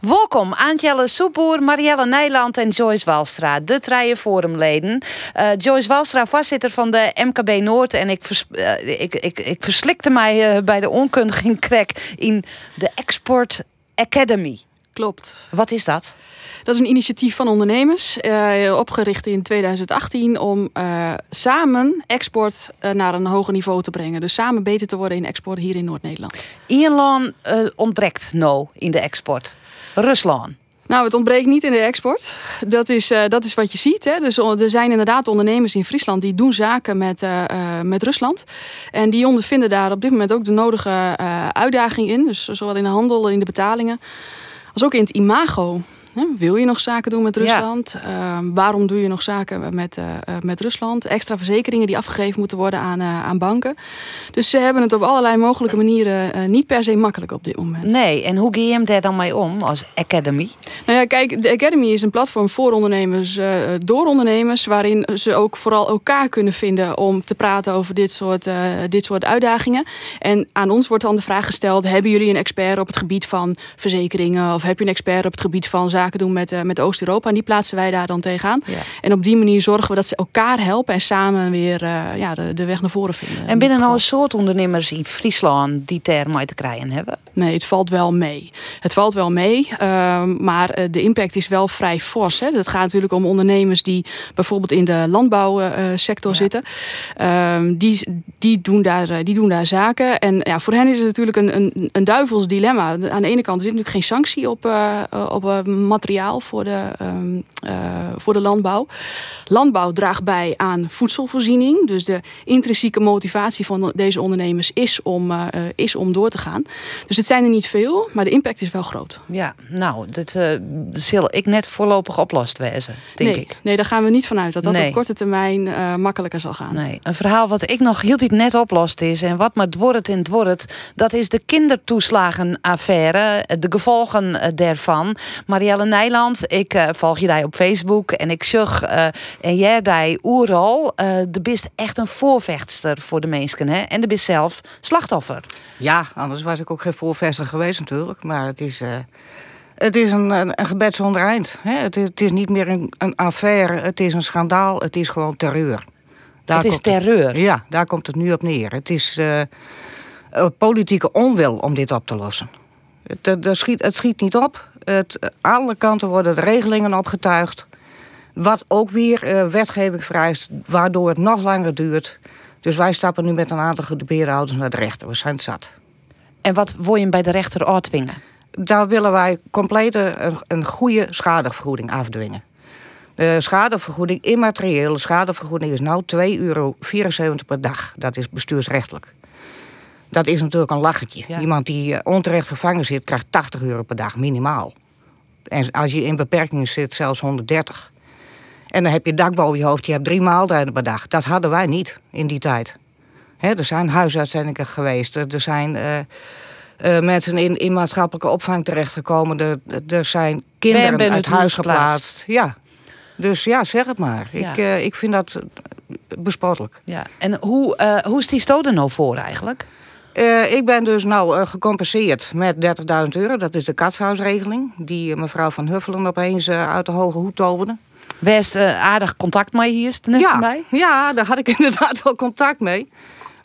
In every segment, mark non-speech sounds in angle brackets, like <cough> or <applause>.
Welkom Aantjelle Soepoer, Marielle Nijland en Joyce Walstra, de Treien Forumleden. Uh, Joyce Walstra, voorzitter van de MKB Noord. En ik, vers, uh, ik, ik, ik verslikte mij uh, bij de onkundiging krek in de Export Academy. Klopt. Wat is dat? Dat is een initiatief van ondernemers, uh, opgericht in 2018 om uh, samen export uh, naar een hoger niveau te brengen. Dus samen beter te worden in export hier in Noord-Nederland. Ierland ontbreekt nou in de export. Rusland. Nou, het ontbreekt niet in de export. Dat is, uh, dat is wat je ziet. Hè. Dus er zijn inderdaad ondernemers in Friesland die doen zaken met, uh, met Rusland. En die ondervinden daar op dit moment ook de nodige uitdaging in. Dus zowel in de handel, in de betalingen, als ook in het imago. Wil je nog zaken doen met Rusland? Ja. Uh, waarom doe je nog zaken met, uh, met Rusland? Extra verzekeringen die afgegeven moeten worden aan, uh, aan banken. Dus ze hebben het op allerlei mogelijke manieren niet per se makkelijk op dit moment. Nee, en hoe ga je hem daar dan mee om als Academy? Nou ja, kijk, de Academy is een platform voor ondernemers, door ondernemers, waarin ze ook vooral elkaar kunnen vinden om te praten over dit soort, dit soort uitdagingen. En aan ons wordt dan de vraag gesteld: hebben jullie een expert op het gebied van verzekeringen? Of heb je een expert op het gebied van zaken? Doen met, uh, met Oost-Europa. En die plaatsen wij daar dan tegenaan. Ja. En op die manier zorgen we dat ze elkaar helpen en samen weer uh, ja, de, de weg naar voren vinden. En binnen nou een soort ondernemers in Friesland die term te krijgen hebben? Nee, het valt wel mee. Het valt wel mee, uh, maar de impact is wel vrij fors. Hè. Het gaat natuurlijk om ondernemers die bijvoorbeeld in de landbouwsector ja. zitten. Ehm, die, die, doen daar, die doen daar zaken. En ja, voor hen is het natuurlijk een, een, een duivels dilemma. Aan de ene kant zit natuurlijk geen sanctie op, op materiaal voor de, um, uh, voor de landbouw. Landbouw draagt bij aan voedselvoorziening. Dus de intrinsieke motivatie van deze ondernemers is om, uh, is om door te gaan. Dus het zijn er niet veel, maar de impact is wel groot. Ja, nou, dat uh, zal ik net voorlopig oplost wezen, denk nee, ik. Nee, daar gaan we niet vanuit dat dat nee. op korte termijn uh, makkelijker zal gaan. Nee, een verhaal wat ik nog heel net oplost is en wat maar dworret en dworret, dat is de kindertoeslagenaffaire, de gevolgen daarvan. Marielle Nijland, ik uh, volg je daar op Facebook en ik zag uh, en jij daar oeral. Uh, de bist echt een voorvechtster voor de mensen, hè? En de bist zelf slachtoffer. Ja, anders was ik ook geen voorvechter geweest natuurlijk. Maar het is, het is een, een, een gebed zonder eind. Hè? Het, is, het is niet meer een, een affaire, het is een schandaal, het is gewoon terreur. Daar het is terreur? Het, ja, daar komt het nu op neer. Het is politieke onwil om dit op te lossen. Het, het, schiet, het schiet niet op. Het, aan alle kanten worden de regelingen opgetuigd. Wat ook weer uh, wetgeving vereist, waardoor het nog langer duurt. Dus wij stappen nu met een aantal gedupeerde ouders naar de rechter. We zijn zat. En wat wil je bij de rechter uitdwingen? Daar willen wij compleet een, een goede schadevergoeding afdwingen. De schadevergoeding, immateriële schadevergoeding, is nu 2,74 euro per dag. Dat is bestuursrechtelijk. Dat is natuurlijk een lachetje. Ja. Iemand die onterecht gevangen zit, krijgt 80 euro per dag minimaal. En als je in beperkingen zit, zelfs 130. En dan heb je dak boven je hoofd, je hebt drie maaltijden per dag. Dat hadden wij niet in die tijd. He, er zijn huisuitzendingen geweest, er zijn uh, uh, mensen in, in maatschappelijke opvang terechtgekomen, er, er zijn kinderen ben uit huis geplaatst. geplaatst. Ja. Dus ja, zeg het maar. Ja. Ik, uh, ik vind dat bespottelijk. Ja. En hoe, hoe is die stoot er nou voor eigenlijk? Uh, ik ben dus nou uh, gecompenseerd met 30.000 euro. Dat is de katshuisregeling. Die uh, mevrouw Van Huffelen opeens uit de hoge hoed toverde. Wees aardig contact mee hier, net ja, mij? Ja, daar had ik <laughs> inderdaad wel contact mee.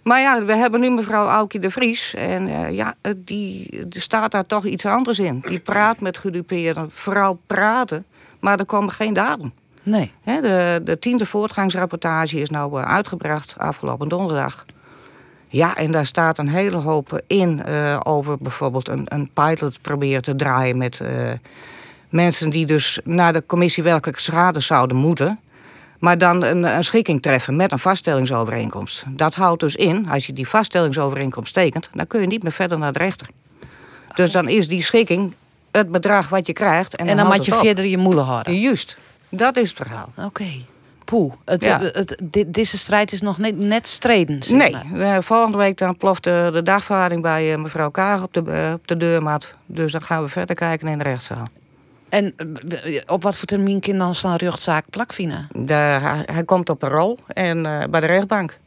Maar ja, we hebben nu mevrouw Aukje de Vries. En ja, die, staat daar toch iets anders in. Die praat met gedupeerden. Vooral praten. Maar er komen geen daden. Nee. He, de, de tiende voortgangsrapportage is nou uitgebracht afgelopen donderdag. Ja, en daar staat een hele hoop in uh, over bijvoorbeeld een, een pilot proberen te draaien met uh, mensen die dus naar de commissie welke schade zouden moeten. Maar dan een, een, schikking treffen met een vaststellingsovereenkomst. Dat houdt dus in, als je die vaststellingsovereenkomst tekent, dan kun je niet meer verder naar de rechter. Dus dan is die schikking het bedrag wat je krijgt. En, en dan, dan moet je verder je moeder houden. Juist, dat is het verhaal. Oké. Okay. Poeh, het, ja. het, dit, deze strijd is nog net, net streden. Zeg nee, volgende week dan ploft de, de dagvaarding bij uh, mevrouw Kaag op de, uh, op de deurmat. Dus dan gaan we verder kijken in de rechtszaal. En op wat voor termijn kan dan zo'n rechtszaak plakvinden? Hij, hij, komt op de rol en bij de rechtbank.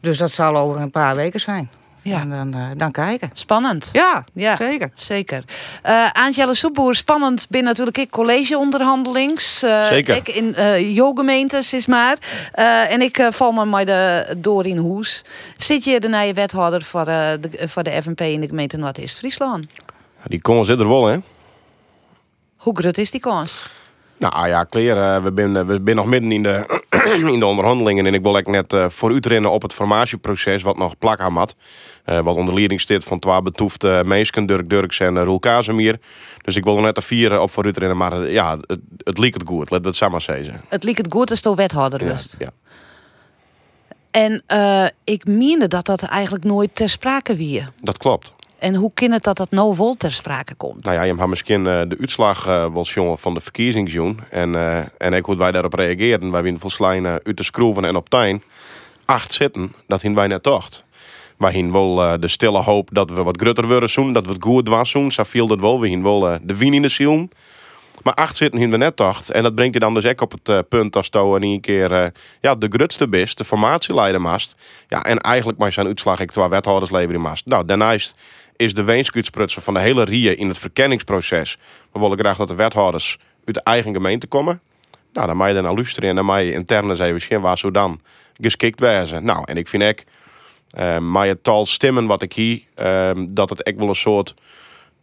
Dus dat zal over een paar weken zijn. Ja. En dan, uh, dan kijken. Spannend. Ja, ja zeker. Zeker. Uh, Angela Soepboer, spannend ben natuurlijk ik collegeonderhandelings. Uh, zeker. Ik in uh, jouw gemeentes is maar. en ik val me maar de, door in hoes. Zit je de nieuwe wethouder voor, de, voor de FNP in de gemeente Noord-Est-Friesland? Die kans zit er wel, hè? Hoe groot is die kans? Nou ja, kleer, we zijn we ben nog midden in de, <clears throat> in de onderhandelingen. En ik wil net uh, voor u rennen op het formatieproces wat nog plak aan had. Uh, wat onder leiding van twee betoefde meesken, Dirk Durks en uh, Roel Kazemier. Dus ik wil er net de vier op voor u rennen. Maar ja, het, het liep het goed, laat het samen zeggen. Het liep het goed als de wethouder ja, was. Ja. En ik meende dat dat eigenlijk nooit ter sprake wie. Dat klopt. En hoe kan het dat dat nou wel ter sprake komt? Nou ja, je hebt misschien uh, de uitslag uh, wel jongen van de verkiezingsjoen. En, uh, en ik hoe wij daarop reageerden. Wij winnen volslijn uit de schroeven en op tuin. Acht zitten, dat hien wij net tocht. Wij hien wel de stille hoop dat we wat grutter worden zoen. Dat we het goed was zoen. Zo viel dat wel. We hien wel de wien in de ziel. Maar acht zitten hien we net tocht. En dat brengt je dan dus ook op het punt als to en een keer ja, de grutste bist. De formatieleider mast. Ja, en eigenlijk maar zijn uitslag ik twee wethouders leveren in mast. Nou, daarnaast is de weenskutsprutsen van de hele RIE in het verkenningsproces. We willen graag dat de wethouders uit de eigen gemeente komen. Nou, dan mag je dan naar luisteren en dan mag je intern eens even zien waar zo dan geschikt wezen. Nou, en ik vind ik, uh, maar het tal stemmen wat ik hier, uh, dat het echt wel een soort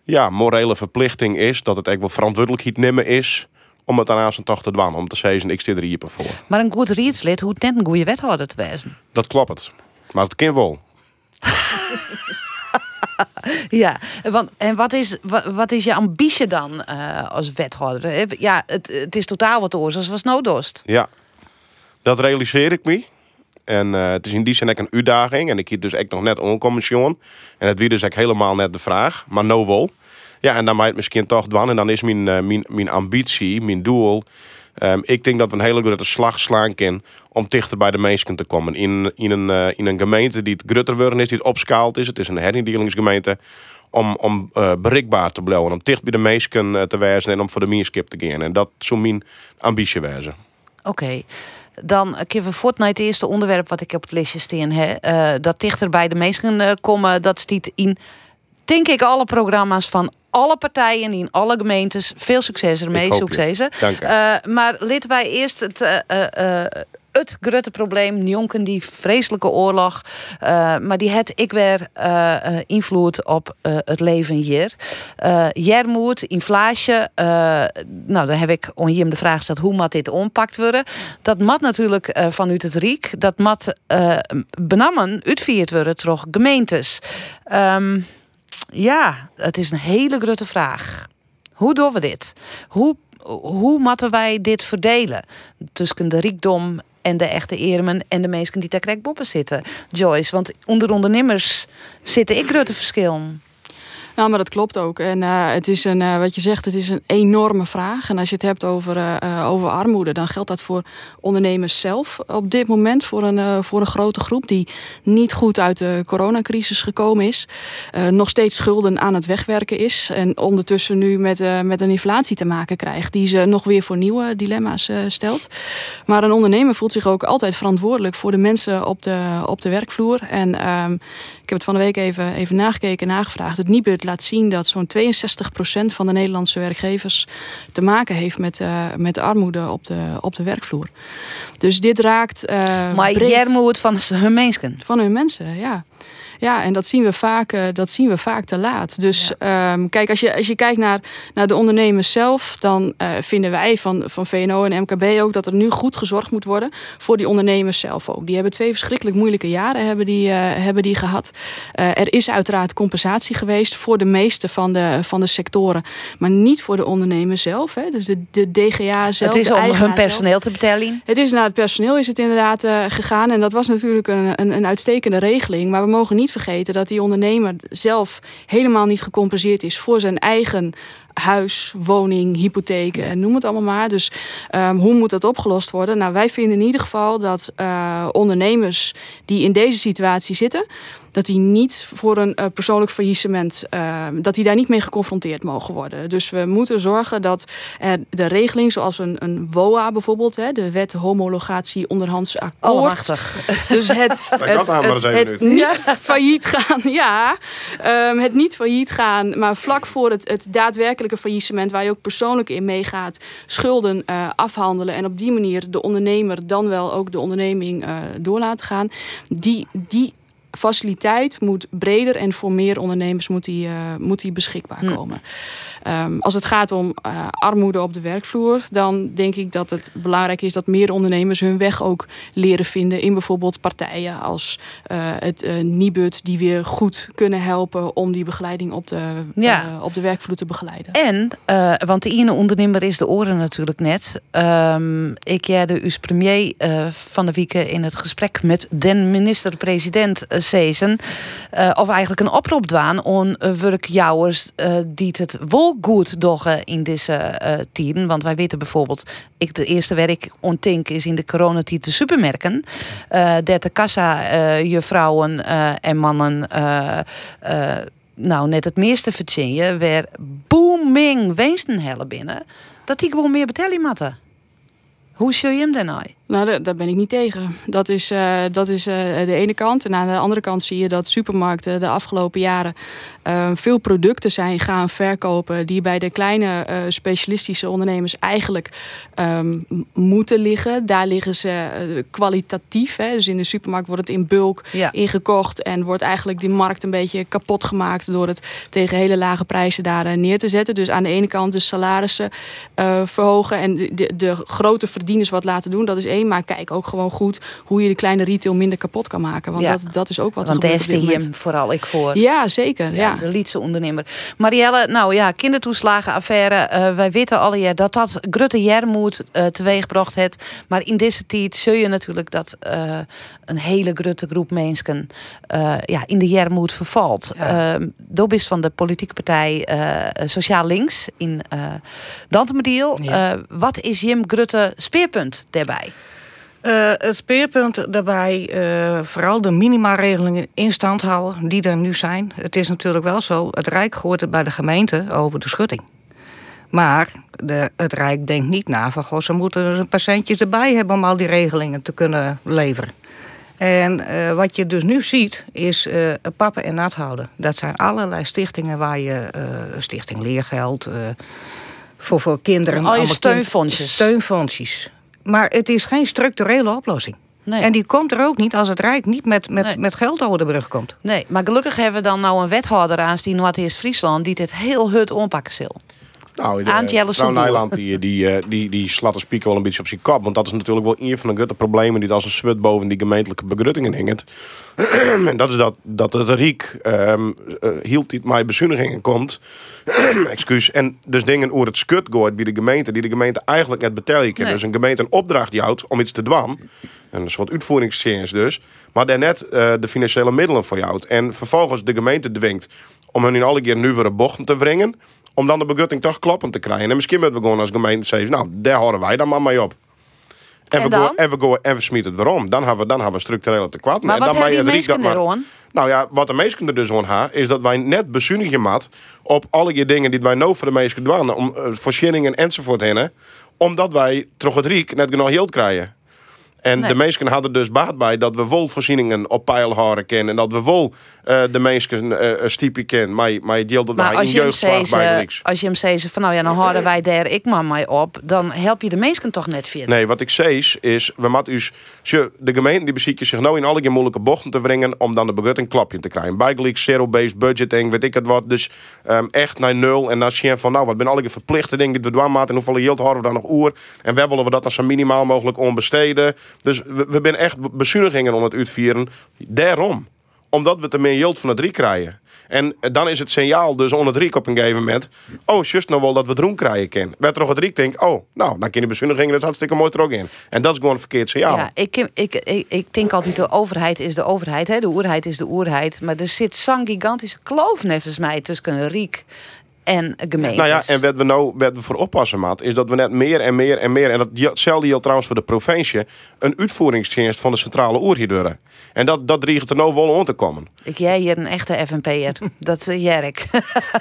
ja, morele verplichting is. Dat het echt wel verantwoordelijkheid nemen is om het daarna zijn toch te doen. Om te zeggen, ik zit er hier voor. Maar een goed rietslid hoeft net een goede wethouder te wezen. Dat klopt. Maar het kan wel. <laughs> <laughs> ja, want, en wat is, wat, wat is je ambitie dan uh, als wethouder? Ja, het, het is totaal wat oors als was noodoost. Ja, dat realiseer ik me. En uh, het is in die zin ook een uitdaging. En ik hier dus echt nog net oncommission. En het wie dus ook helemaal net de vraag. Maar no wel. Ja, en dan maakt het misschien toch doen. En dan is mijn, mijn, mijn ambitie, mijn doel... Um, ik denk dat we een hele grote slag slaan kunnen om dichter bij de mensen te komen. In, in, een, uh, in een gemeente die het grutter worden is, die het is. Het is een herinnelingsgemeente. Om, om uh, bereikbaar te blijven, om dicht bij de mensen uh, te wijzen en om voor de meerskip te gaan. En dat zou mijn ambitie wijzen. Oké. Dan kunnen we voort het eerste onderwerp wat ik op het lijstje staan heb. dat dichter bij de mensen komen, dat stiet in, denk ik, alle programma's van alle partijen in alle gemeentes. Veel succes ermee, succes. Uh, maar laten wij eerst het, uh, uh, het grote probleem, Jonken, die vreselijke oorlog. maar die het ik weer invloed op het leven hier. Jermoed, inflatie. nou, dan heb ik on de vraag gesteld hoe mat dit ompakt worden. Dat mat natuurlijk vanuit het Riek. Dat mat benammen uitvierd worden door gemeentes. Um, ja, het is een hele grote vraag. Hoe doen we dit? Hoe, hoe moeten wij dit verdelen? Tussen de rijkdom en de echte eermen en de mensen die daar krijg zitten. Joyce, want onder ondernemers zitten ik grote verschillen. Nou, maar dat klopt ook. En uh, het is een, uh, wat je zegt, het is een enorme vraag. En als je het hebt over, uh, over armoede, dan geldt dat voor ondernemers zelf op dit moment. Voor een, voor een grote groep die niet goed uit de coronacrisis gekomen is. nog steeds schulden aan het wegwerken is. En ondertussen nu met, met een inflatie te maken krijgt. Die ze nog weer voor nieuwe dilemma's stelt. Maar een ondernemer voelt zich ook altijd verantwoordelijk voor de mensen op de, op de werkvloer. En ehm, heb het van de week even, even nagekeken en nagevraagd. Het Nibud laat zien dat zo'n 62% van de Nederlandse werkgevers te maken heeft met, uh, met armoede op de, op de werkvloer. Dus dit raakt. Uh, maar jij van hun mensen. Van hun mensen, ja. Ja, en dat zien we vaak, uh, dat zien we vaak te laat. Dus ja. um, kijk, als je, als je kijkt naar, naar de ondernemers zelf, dan uh, vinden wij van, van VNO en MKB ook dat er nu goed gezorgd moet worden voor die ondernemers zelf ook. Die hebben twee verschrikkelijk moeilijke jaren hebben die, uh, hebben die gehad. er is uiteraard compensatie geweest voor de meeste van de, van de sectoren, maar niet voor de ondernemers zelf. Hè. Dus de, de DGA zelf. Het is om hun personeel zelf. te betalen. Het is naar het personeel is het inderdaad gegaan en dat was natuurlijk een, een, een uitstekende regeling, maar we mogen niet vergeten dat die ondernemer zelf helemaal niet gecompenseerd is voor zijn eigen huis, woning, hypotheken en noem het allemaal maar. Dus ehm, hoe moet dat opgelost worden? Nou, wij vinden in ieder geval dat uh, ondernemers die in deze situatie zitten, dat die niet voor een uh, persoonlijk faillissement, uh, dat die daar niet mee geconfronteerd mogen worden. Dus we moeten zorgen dat uh, de regeling, zoals een, een WOA bijvoorbeeld, hè, de wet homologatie onderhands akkoord. Dus het, <laughs> het, het, het, het niet failliet gaan, ja, um, het niet failliet gaan, maar vlak voor het, het daadwerkelijke faillissement, waar je ook persoonlijk in meegaat, schulden afhandelen en op die manier de ondernemer dan wel ook de onderneming door laten gaan. Die, die faciliteit moet breder en voor meer ondernemers moet die, uh, moet die beschikbaar hm. komen. Um, als het gaat om uh, armoede op de werkvloer, dan denk ik dat het belangrijk is dat meer ondernemers hun weg ook leren vinden in bijvoorbeeld partijen als uh, het uh, Nibud, die weer goed kunnen helpen om die begeleiding op de, ja. op de werkvloer te begeleiden. En, want de ene ondernemer is de oren natuurlijk net. Um, ik de uw premier van de week in het gesprek met den minister-president Sezen, of eigenlijk een oproep dwaan om werkjouwers die het wol goed doggen in deze uh, tijden. Want wij weten bijvoorbeeld, ik de eerste werk ontink is in de coronatijd de supermerken. Dat de kassa uh, juffrouwen en mannen nou net het meeste verzinnen, waar booming winsten hellen binnen, dat die gewoon meer betalen moeten. Hoe zul je hem dan nou? Nou, daar ben ik niet tegen. Dat is, uh, dat is uh, de ene kant. En aan de andere kant zie je dat supermarkten de afgelopen jaren uh, veel producten zijn gaan verkopen die bij de kleine specialistische ondernemers eigenlijk um, moeten liggen. Daar liggen ze kwalitatief. Hè. Dus in de supermarkt wordt het in bulk ja. ingekocht en wordt eigenlijk die markt een beetje kapot gemaakt door het tegen hele lage prijzen daar neer te zetten. Dus aan de ene kant de salarissen verhogen en de, de, de grote verdieners wat laten doen. Dat is één maar kijk ook gewoon goed hoe je de kleine retail minder kapot kan maken. Want dat, dat is ook wat Want daar is hem vooral ik voor. Ja, zeker. Ja, De Lietse ondernemer. Marielle, nou ja, kindertoeslagenaffaire. Uh, wij weten al jaar dat dat Grutte Jermoed uh, teweegbracht heeft. Maar in deze tijd zul je natuurlijk dat uh, een hele grote groep mensen ja, in de Jermoed vervalt. Ja. Uh, van de politieke partij Sociaal Links in uh, Dantemediel. Ja. wat is Jim Grutte speerpunt daarbij? Uh, het speerpunt daarbij, uh, vooral de minimaregelingen in stand houden die er nu zijn. Het is natuurlijk wel zo, het Rijk gooit het bij de gemeente over de schutting. Maar de, het Rijk denkt niet na van, goh, ze moeten dus een patiëntjes erbij hebben om al die regelingen te kunnen leveren. En uh, wat je dus nu ziet, is uh, pappen en nat houden. Dat zijn allerlei stichtingen waar je, stichting leergeld, voor, voor kinderen... Al je steunfondsjes. Steunfondsjes. Maar het is geen structurele oplossing. Nee. En die komt er ook niet als het Rijk niet met, met, met geld over de brug komt. Nee, maar gelukkig hebben we dan nou een wethouder aan die Noord-Eerst-Friesland die dit heel hut onpakken zal. Nou, de, mevrouw Nijland die, die, eh, die, die slaat de spieken wel een beetje op zijn kop. Want dat is natuurlijk wel een van de grote problemen die als een zwut boven die gemeentelijke begruttingen hinget. <clears throat> en dat is dat, dat het Riek um, uh, hield die mij bezuinigingen komt. <clears throat> Excuus. En dus dingen over het skut gooit bij de gemeente, die de gemeente eigenlijk net betalen kan. Dus een gemeente een opdracht houdt om iets te doen. Een soort uitvoeringsservice dus. Maar daarnet uh, de financiële middelen voor jou. En vervolgens de gemeente dwingt om hun in alle keer nu weer een bochten te wringen om dan de begrutting toch kloppend te krijgen. En misschien moeten we gewoon als gemeente zeggen, nou, daar horen wij dan maar mee op. En, en, we, go, en, we, en we smieten het weer om. Dan hebben we, dan hebben we structurele tekort. Maar en wat dan hebben die erom? Nou ja, wat de meesten er dus aan hebben, is dat wij net bezuinigen mat op alle dingen die wij nou voor de meesten doen, om uh, voorzieningen enzovoort heen, omdat wij toch het riek net genoeg geld krijgen. En de mensen hadden dus baat bij dat we wel voorzieningen op peil houden kennen. En dat we wel uh, de mensen uh, een stiepje kennen. Maar, maar je deelt dat bij een jeugdslag bij Als je hem zegt van nou ja, dan houden wij daar ik maar mij op. Dan help je de mensen toch net vinden. Nee, wat ik zei is, we moeten dus, de gemeente die bezieken zich nou in alle moeilijke bochten te brengen. Om dan de begrutting klapje te krijgen. Bijgelijk zero-based budgeting, weet ik het wat. Dus um, echt naar nul. En dan zie je van nou, wat ben alle verplichte dingen die we doen. En hoeveel geld houden we dan nog oer. En waar willen we dat dan zo minimaal mogelijk onbesteden. Dus we, we zijn echt bezuinigingen om het uitvieren. Daarom. Omdat we te meer yield van het drie krijgen. En dan is het signaal dus onder het riek op een gegeven moment. Oh, juist nou wel dat we roem krijgen kunnen. Werd er nog riek denkt, oh, nou, dan kunnen bezuinigingen dat hartstikke mooi er ook in. En dat is gewoon een verkeerd signaal. Ja, ik, ik, ik, ik denk altijd de overheid is de overheid. Hè? De oerheid is de oerheid. Maar er zit zo'n gigantische kloof nevens mij tussen riek en gemeentes. Nou ja, en wat we nou wat we voor oppassen, maat, is dat we net meer en meer en meer, en dat hetzelfde geldt trouwens voor de provincie, een uitvoeringsdienst van de centrale oerhieduren. En dat, dat dreigt er nou wel om te komen. Ik jij hier een echte FNP'er. <laughs> dat is uh, Jerk.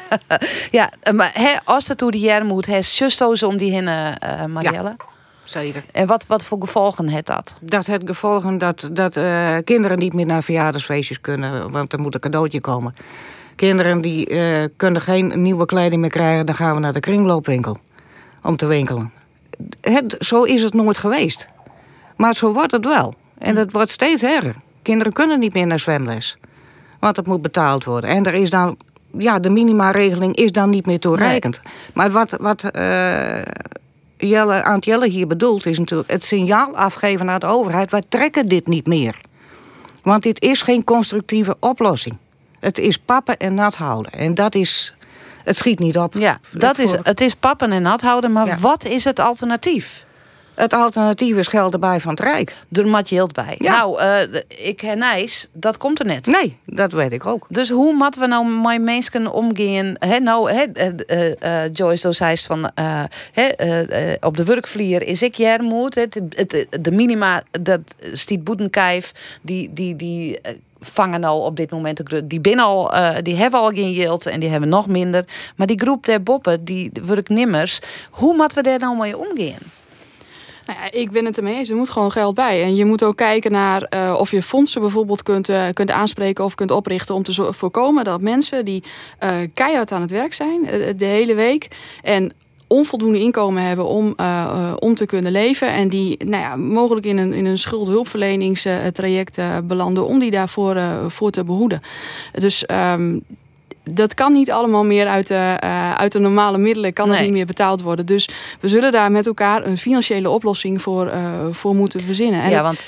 <laughs> ja, maar hè, als het door die jaren moet, hè, justo's om die hinnen, uh, Marielle? Ja. Zeker. En wat, wat voor gevolgen heeft dat? Dat het gevolgen dat, dat uh, kinderen niet meer naar verjaardagsfeestjes kunnen, want er moet een cadeautje komen. Kinderen die uh, kunnen geen nieuwe kleding meer krijgen, dan gaan we naar de kringloopwinkel om te winkelen. Het, zo is het nooit geweest. Maar zo wordt het wel. En het wordt steeds erger. Kinderen kunnen niet meer naar zwemles. Want het moet betaald worden. En er is dan, ja, de minimaregeling is dan niet meer toereikend. Nee. Maar wat, wat uh, Jelle, aan het Jelle hier bedoelt, is natuurlijk het signaal afgeven naar de overheid. Wij trekken dit niet meer. Want dit is geen constructieve oplossing. Het is pappen en nat houden. En dat is. Het schiet niet op. Ja, dat is, het is pappen en nat houden. Maar ja. wat is het alternatief? Het alternatief is geld erbij van het Rijk. Er mat je bij. Ja. Nou, uh, ik hernijs, dat komt er net. Nee, dat weet ik ook. Dus hoe moeten we nou met mensen omgaan? He, nou, he, uh, uh, Joyce zei van op de werkvlier is ik jermoed. Het, het, de minima, dat stiet Boedenkijf, die, die, die vangen al op dit moment. Die binnen al, uh, die hebben al geen yield en die hebben nog minder. Maar die groep der boppen, die werknimmers, hoe moeten we daar nou mee omgaan? Nou ja, ik ben het ermee eens. Er moet gewoon geld bij. En je moet ook kijken naar uh, of je fondsen bijvoorbeeld kunt, uh, kunt aanspreken of kunt oprichten om te voorkomen dat mensen die keihard aan het werk zijn de hele week en onvoldoende inkomen hebben om, uh, om te kunnen leven. En die nou ja, mogelijk in een, in een schuldhulpverleningstraject uh, belanden om die daarvoor uh, voor te behoeden. Dus um, dat kan niet allemaal meer uit de, uit de normale middelen, kan nee. niet meer betaald worden. Dus we zullen daar met elkaar een financiële oplossing voor, voor moeten verzinnen. En ja, want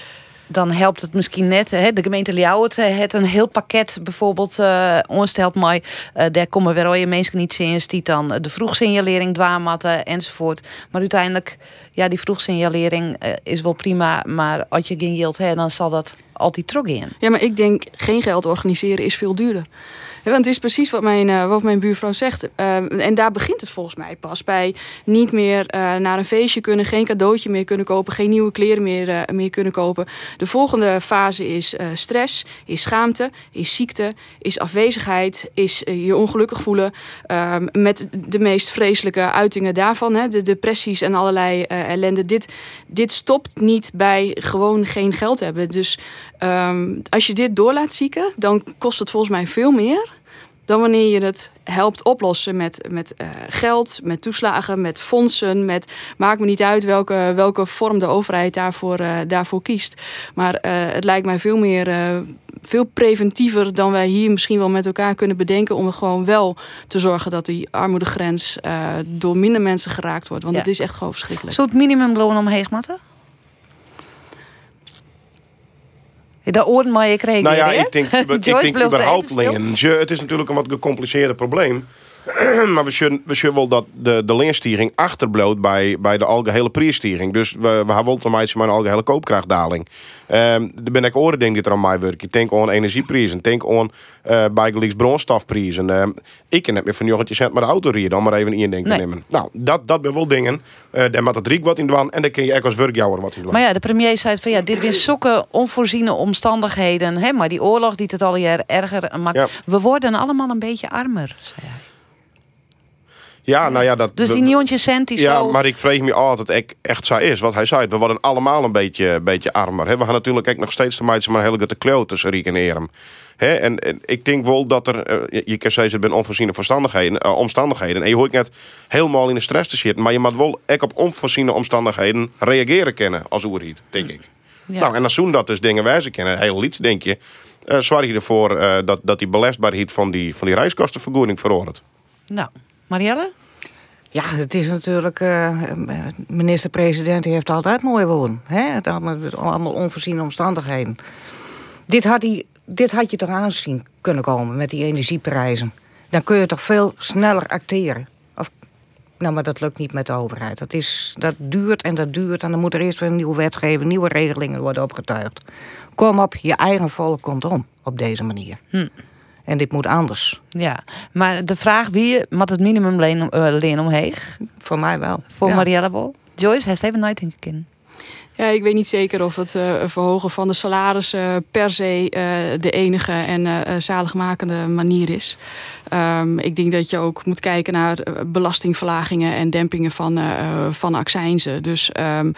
dan helpt het misschien net. Hè? De gemeente Ljouwert het een heel pakket bijvoorbeeld uh, onstelt mij. Uh, daar komen weer je mensen niet in die dan de vroegsignalering dwaamatten enzovoort. Maar uiteindelijk, ja, die vroegsignalering is wel prima. Maar als je geen yield hebt, dan zal dat altijd terug in. Ja, maar ik denk geen geld organiseren is veel duurder. Want het is precies wat mijn, uh, wat mijn buurvrouw zegt. Uh, en daar begint het volgens mij pas bij. Niet meer uh, naar een feestje kunnen, geen cadeautje meer kunnen kopen, geen nieuwe kleren meer, meer kunnen kopen. De volgende fase is stress, is schaamte, is ziekte, is afwezigheid, is je ongelukkig voelen. Ehm, met de meest vreselijke uitingen daarvan, hè, de depressies en allerlei ellende. Dit, dit stopt niet bij gewoon geen geld hebben. Dus um, als je dit door laat zieken, dan kost het volgens mij veel meer dan wanneer je het helpt oplossen met, met uh, geld, met toeslagen, met fondsen. Met, maakt me niet uit welke, welke vorm de overheid daarvoor, uh, daarvoor kiest. Maar uh, het lijkt mij veel meer. veel preventiever dan wij hier misschien wel met elkaar kunnen bedenken. om er gewoon wel te zorgen dat die armoedegrens door minder mensen geraakt wordt. Want ja. het is echt gewoon verschrikkelijk. Zou het minimumloon omheen matten? Dat oren maar je kreeg. Nou ja, ik denk, <laughs> ik denk überhaupt alleen. Het is natuurlijk een wat gecompliceerde probleem. <clears throat> maar we zullen, we zullen wel dat de, de achterbloot bij, bij de algehele prijsstijging. Dus we, we hebben wel te met een algehele koopkrachtdaling. Um, er ben ik oren denk dat er aan mij werk. Ik denk aan energieprijzen, denk aan uh, bijgelijks bronstofprijzen. Uh, ik ken het meer van jochetje cent met de auto rijden, dan maar even in denken nee. nemen. Nou, dat, dat ben wel dingen. Uh, daar moet het riek wat in doen en dan kun je ook als werkjouwer wat in doen. Maar ja, de premier zei van ja, dit zijn zulke onvoorziene omstandigheden. Hè, maar die oorlog die het al jaar erger maakt. Ja. We worden allemaal een beetje armer, zei hij. Ja, nou ja, dat, dus die nieuwtje cent ja, zo... maar ik vreeg me altijd echt, echt zo is. Wat hij zei, we worden allemaal een beetje, beetje armer. He, we gaan natuurlijk ook nog steeds te maken maar een hele grote kloot tussen Riek en Erem. He, en, en, ik denk wel dat er, uh, je kan zeggen, het zijn onvoorziene verstandigheden, uh, omstandigheden. En je hoort net helemaal in de stress te zitten. Maar je moet wel echt op onvoorziene omstandigheden reageren kennen als oerhiet, denk ik. Ja. Nou, en als zoen dat dus dingen wijzen kennen, heel iets, denk je, uh, zorg je ervoor dat, dat die belastbaarheid van die, van die reiskostenvergoeding verhoort. Nou, Marielle? Ja, het is natuurlijk. Uh, Minister-president heeft altijd mooi woorden. Hè? Het allemaal, allemaal onvoorziene omstandigheden. Dit had, hij, dit had je toch aanzien kunnen komen met die energieprijzen. Dan kun je toch veel sneller acteren. Of, nou, maar dat lukt niet met de overheid. Dat, is, dat duurt en dat duurt. En dan moet er eerst weer een nieuwe wetgeving, nieuwe regelingen worden opgetuigd. Kom op, je eigen volk komt om op deze manier. Hm. En dit moet anders. Ja, maar de vraag wie moet het minimumleen uh, omheeg? Voor mij wel. Voor ja. Marielle Bol? Joyce, heeft even nooit in ja, ik weet niet zeker of het uh, verhogen van de salarissen per se uh, de enige en uh, zaligmakende manier is. Um, ik denk dat je ook moet kijken naar belastingverlagingen en dempingen van, van accijnzen. Dus um,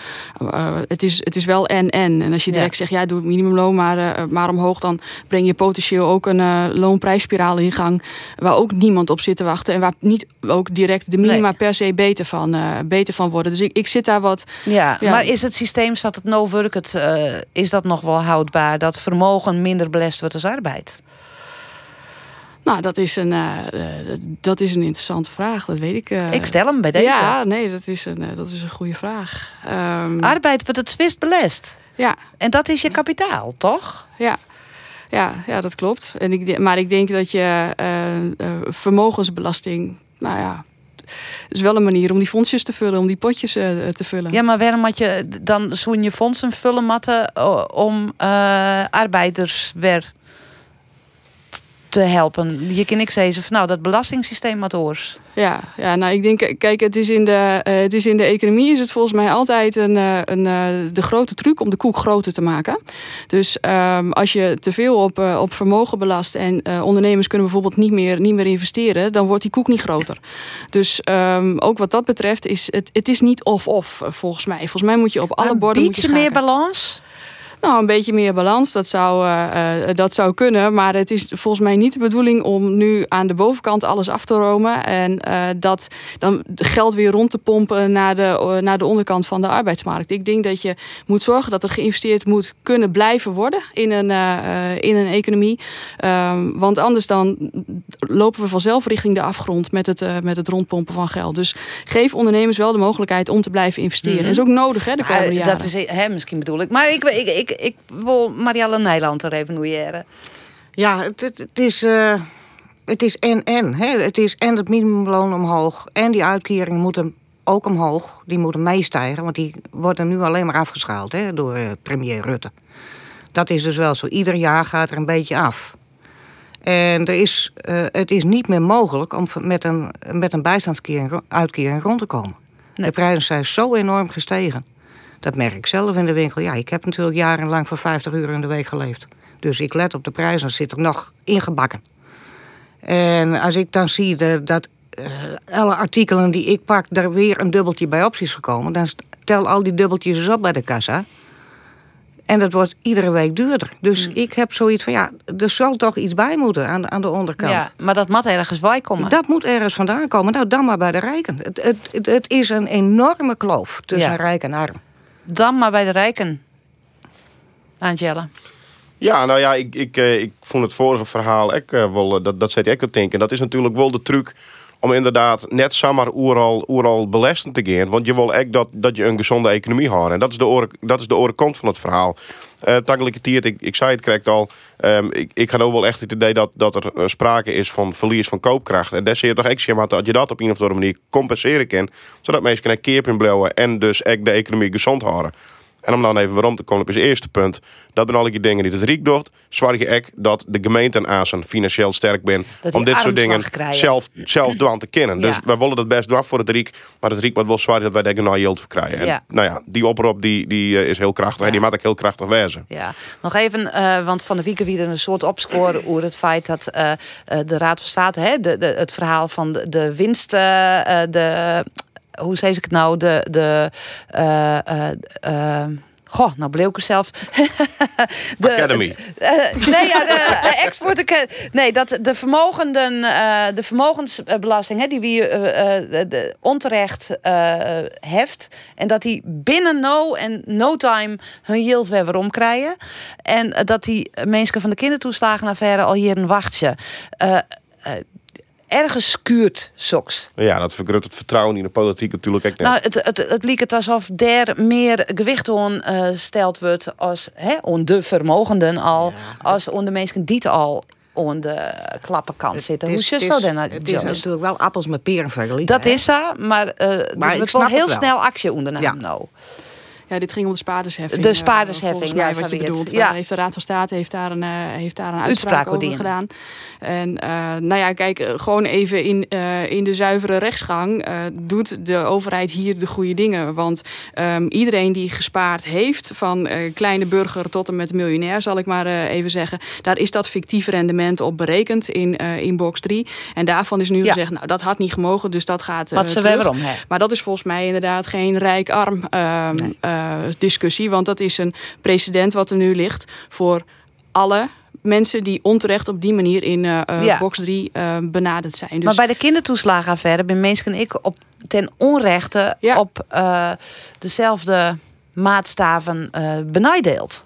het, is, het is wel en-en. En als je direct ja. zegt, ja, doe het minimumloon maar, maar omhoog... dan breng je potentieel ook een loonprijsspiraal in gang... waar ook niemand op zit te wachten... en waar niet ook direct de minima nee. per se beter van, beter van worden. Dus ik, ik zit daar wat... Ja, ja. maar is het systeem staat het no work, het, uh, is dat nog wel houdbaar? Dat vermogen minder belast wordt als arbeid? Nou, dat is een, uh, dat is een interessante vraag, dat weet ik. Uh, ik stel hem bij deze. Ja, nee, dat is een, dat is een goede vraag. Um, arbeid wordt het zwist belast. Ja. En dat is je kapitaal, toch? Ja. Ja, ja, dat klopt. En ik, maar ik denk dat je vermogensbelasting, nou ja, is wel een manier om die fondsjes te vullen, om die potjes uh, te vullen. Ja, maar waarom had je dan zo'n je fondsen vullen matten om uh, arbeiders weer te helpen? Je kan ik zeggen van nou, dat belastingssysteem wat oors. Ja, ja, nou ik denk, kijk, het is in de, uh, het is in de economie is het volgens mij altijd een, uh, een, uh, de grote truc om de koek groter te maken. Dus um, als je te veel op, op vermogen belast en ondernemers kunnen bijvoorbeeld niet meer, niet meer investeren, dan wordt die koek niet groter. Dus um, ook wat dat betreft is het, het is niet of-of volgens mij. Volgens mij moet je op alle maar borden. Je meer balans? Nou, een beetje meer balans, dat zou, uh, uh, dat zou kunnen. Maar het is volgens mij niet de bedoeling om nu aan de bovenkant alles af te romen. En uh, dat dan geld weer rond te pompen naar de, naar de onderkant van de arbeidsmarkt. Ik denk dat je moet zorgen dat er geïnvesteerd moet kunnen blijven worden in een, in een economie. Ehm, want anders dan lopen we vanzelf richting de afgrond met het, met het rondpompen van geld. Dus geef ondernemers wel de mogelijkheid om te blijven investeren. Dat is ook nodig hè, de komende Ah, jaren. Dat is, hè, misschien bedoel ik. Maar ik, ik, ik, ik wil Marielle Nijland er even. Ja, het, het, het is... Uh, het is en-en. Het is en het minimumloon omhoog... en die uitkeringen moeten ook omhoog. Die moeten meestijgen, want die worden nu alleen maar afgeschaald... Hè, door uh, premier Rutte. Dat is dus wel zo. Ieder jaar gaat er een beetje af. En er is, uh, het is niet meer mogelijk om met een, met een bijstandsuitkering rond te komen. Nee. De prijzen zijn zo enorm gestegen. Dat merk ik zelf in de winkel. Ja, ik heb natuurlijk jarenlang voor 50 uur in de week geleefd. Dus ik let op de prijs en zit er nog ingebakken. En als ik dan zie dat uh, alle artikelen die ik pak... daar weer een dubbeltje bij op is gekomen... dan tel al die dubbeltjes eens op bij de kassa. En dat wordt iedere week duurder. Dus mm. ik heb zoiets van, ja, er zal toch iets bij moeten aan de, aan de onderkant. Ja, maar dat moet ergens bij komen. Dat moet ergens vandaan komen. Nou, dan maar bij de rijken. Het, het, het, het is een enorme kloof tussen Ja. rijk en arm. Dan maar bij de rijken. Angela. Ja, nou ja, ik, ik, eh, ik vond het vorige verhaal ook eh, wel, eh, dat, dat zet ik te denken. Dat is natuurlijk wel de truc om inderdaad net zomaar oeral, oeral belastend te gaan. Want je wil echt dat, dat je een gezonde economie houdt. En dat is de oren, dat is de van het verhaal. Uh, Tegelijkertijd, ik, ik zei het correct al, um, ik, ik ga ook wel echt het idee dat, dat er uh, sprake is van verlies van koopkracht. En daar je toch echt dat je dat op een of andere manier compenseren kan. Zodat mensen een keer in en dus echt de economie gezond houden. En om dan even waarom te komen op het eerste punt. Dat zijn alle die dingen die het Riek doet. Zorg ook dat de gemeenten aan financieel sterk. Dat Om dit soort dingen krijgen. zelf, zelf doen te kennen. Ja. Dus wij willen dat best doen voor het Riek. Maar het Riek moet wel zwaar dat wij daar nou yield voor krijgen. En, Ja. nou ja, die oproep die, die uh, is heel krachtig. En die maakt ook heel krachtig wezen. Ja, nog even, uh, want van de week weer een soort opscore <clears throat> over het feit dat uh, de Raad van State, hè, de, de, het verhaal van de, de winst, de, hoe zeg ik het nou, de, de Goh, nou bleef ik zelf. <laughs> de, Academy. Uh, nee, ja, de uh, export. Nee, dat de vermogenden, uh, de vermogensbelasting, hè, die wie de, onterecht heft. En dat die binnen no en no time hun yield weer weer omkrijgen. En dat die mensen van de kindertoeslagenaffaire al hier een wachtje ergens skuurt soks. Ja, dat vergroot het vertrouwen in de politiek natuurlijk ook net. Nou, het, het, het lijkt het alsof daar meer gewicht aan uh, steld wordt als hè, on de vermogenden al, ja. als on de mensen die het al aan de klappenkant zitten. Hoe zit zo dan? Het is natuurlijk wel appels met peren vergelijken. Dat hè? is zo, maar, uh, maar wordt wel heel snel actie ondernemen Ja. nou. Ja, dit ging om de spaardersheffing. De eh, spaardersheffing, ja, wat je bedoelt. ja. Daar heeft de Raad van State heeft daar een, eh, heeft daar een Uitspraak uitspraak, over gedaan. En eh, nou ja, kijk, gewoon even in, in de zuivere rechtsgang doet de overheid hier de goede dingen. Want ehm, iedereen die gespaard heeft, van kleine burger tot en met miljonair, zal ik maar even zeggen, daar is dat fictieve rendement op berekend in, in box 3. En daarvan is nu Ja. gezegd, nou dat had niet gemogen, dus dat gaat Wat ze weer om hebben. Maar dat is volgens mij inderdaad geen rijk-arm ehm, Nee. Eh, discussie. Want dat is een precedent wat er nu ligt voor alle mensen die onterecht op die manier in eh, eh, Ja. box 3 eh, benaderd zijn. Dus Maar bij de kindertoeslagenaffaire ben mensen en ik op ten onrechte Ja. op dezelfde maatstaven benijdeeld.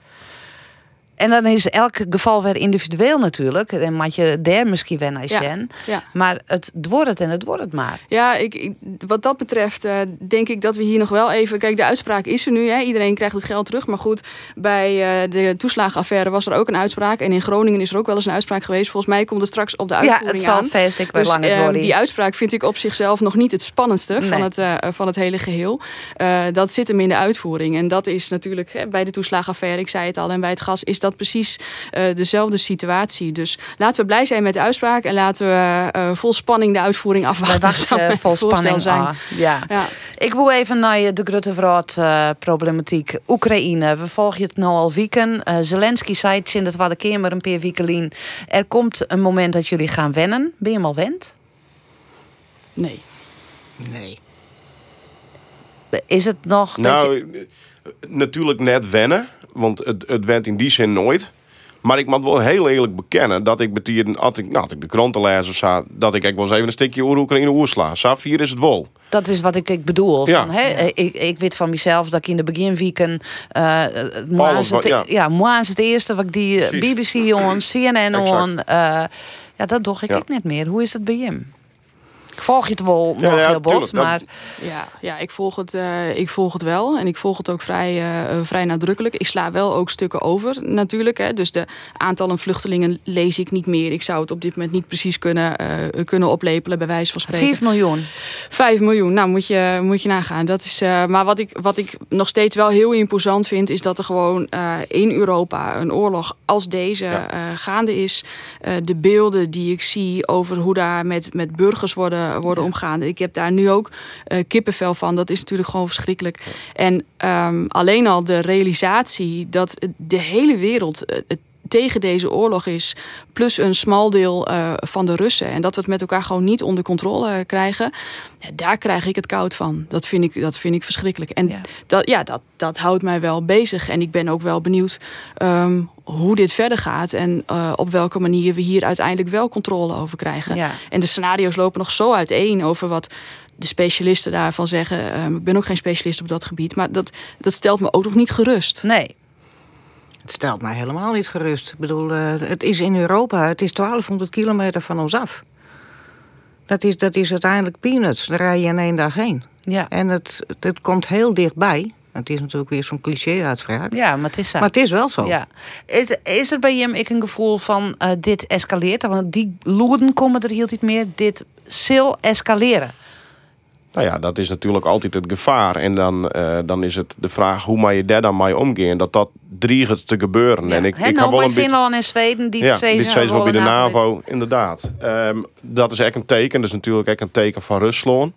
En dan is elk geval weer individueel natuurlijk. En moet je daar misschien wel naar Ja. ja. Maar het wordt het en het wordt het maar. Ja, ik, ik- wat dat betreft eh, denk ik dat we hier nog wel even... Kijk, de uitspraak is er nu. Hè. Iedereen krijgt het geld terug. Maar goed, bij eh, de toeslagenaffaire was er ook een uitspraak. En in Groningen is er ook wel eens een uitspraak geweest. Volgens mij komt er straks op de Ja, uitvoering het zal aan. vast ik weer Dus langer eh, worden. die uitspraak vind ik op zichzelf nog niet het spannendste van, het, eh, van het hele geheel. Eh, dat zit hem in de uitvoering. En dat is natuurlijk hè, bij de toeslagenaffaire, ik zei het al, en bij het gas is dat precies eh, dezelfde situatie. Dus laten we blij zijn met de uitspraak en laten we eh, vol spanning de uitvoering afwachten. wachten zou eh, mijn vol spanning zijn. Ja. Ja. Ik wil even naar je de grote vraag eh, problematiek Oekraïne. We volgen het nou al weken. Eh, Zelensky zei het in het Kamer een paar weken. Er komt een moment dat jullie gaan wennen. Ben je hem al wend? Nee. Nee. Is het nog... dat je- Nou, natuurlijk net wennen. Want het, het went in die zin nooit. Maar ik moet wel heel eerlijk bekennen dat ik betierde, als ik, nou, als ik de kranten lees of zo, dat ik wel eens even een stukje oer Oekraïne oersla. Safier is het wel. Dat is wat ik, ik bedoel. Ja. Van, hè, ik, ik weet van mezelf dat ik in de beginweken... uh, Alles wat- het, ja. ja, moi is het eerste wat ik die eh. BBC on, CNN on... eh, ja, dat doe ik Ja. ook niet meer. Hoe is het bij hem? Ik volg je het wel nog ja, heel bot, maar... Ja, ja ik, volg het, eh, ik volg het wel. En ik volg het ook vrij, eh, eh, vrij nadrukkelijk. Ik sla wel ook stukken over, natuurlijk. Hè. Dus de aantallen vluchtelingen lees ik niet meer. Ik zou het op dit moment niet precies kunnen, eh, kunnen oplepelen, bij wijze van spreken. 5 miljoen. 5 miljoen, nou moet je, moet je nagaan. Dat is, eh, maar wat ik, wat ik nog steeds wel heel imposant vind, is dat er gewoon eh, in Europa een oorlog als deze Ja. eh, gaande is. Eh, de beelden die ik zie over hoe daar met, met burgers worden, worden omgaan. Ik heb daar nu ook eh, kippenvel van. Dat is natuurlijk gewoon verschrikkelijk. En ehm, alleen al de realisatie dat de hele wereld. eh, tegen deze oorlog is, plus een smal deel eh, van de Russen. En dat we het met elkaar gewoon niet onder controle eh, krijgen. Ja, daar krijg ik het koud van. Dat vind ik, dat vind ik verschrikkelijk. En Ja. dat, ja, dat, dat houdt mij wel bezig. En ik ben ook wel benieuwd ehm, hoe dit verder gaat. En eh, op welke manier we hier uiteindelijk wel controle over krijgen. Ja. En de scenario's lopen nog zo uiteen over wat de specialisten daarvan zeggen. Ehm, ik ben ook geen specialist op dat gebied. Maar dat, dat stelt me ook nog niet gerust. Nee. Het stelt mij helemaal niet gerust. Ik bedoel, eh, het is in Europa, het is 1200 kilometer van ons af. Dat is, dat is uiteindelijk peanuts. Daar rij je in één dag heen. Ja. En het, het komt heel dichtbij. Het is natuurlijk weer zo'n cliché-uitspraak. ja, maar het is zo. Maar het is wel zo. Ja. Is, is er bij hem ik een gevoel van eh, dit escaleert? Want die loeden komen er heel niet meer. Dit zal escaleren. Nou ja, dat is natuurlijk altijd het gevaar. En dan, eh, dan is het de vraag hoe mag je daar dan mee omgaan. Dat dat dreigt te gebeuren. En ik, ik nou, ga wel bij een beetje... Finland en Zweden, die ja, het steeds dit steeds wel bij de NAVO, inderdaad. Ehm, dat is echt een teken. Dat is natuurlijk echt een teken van Rusland.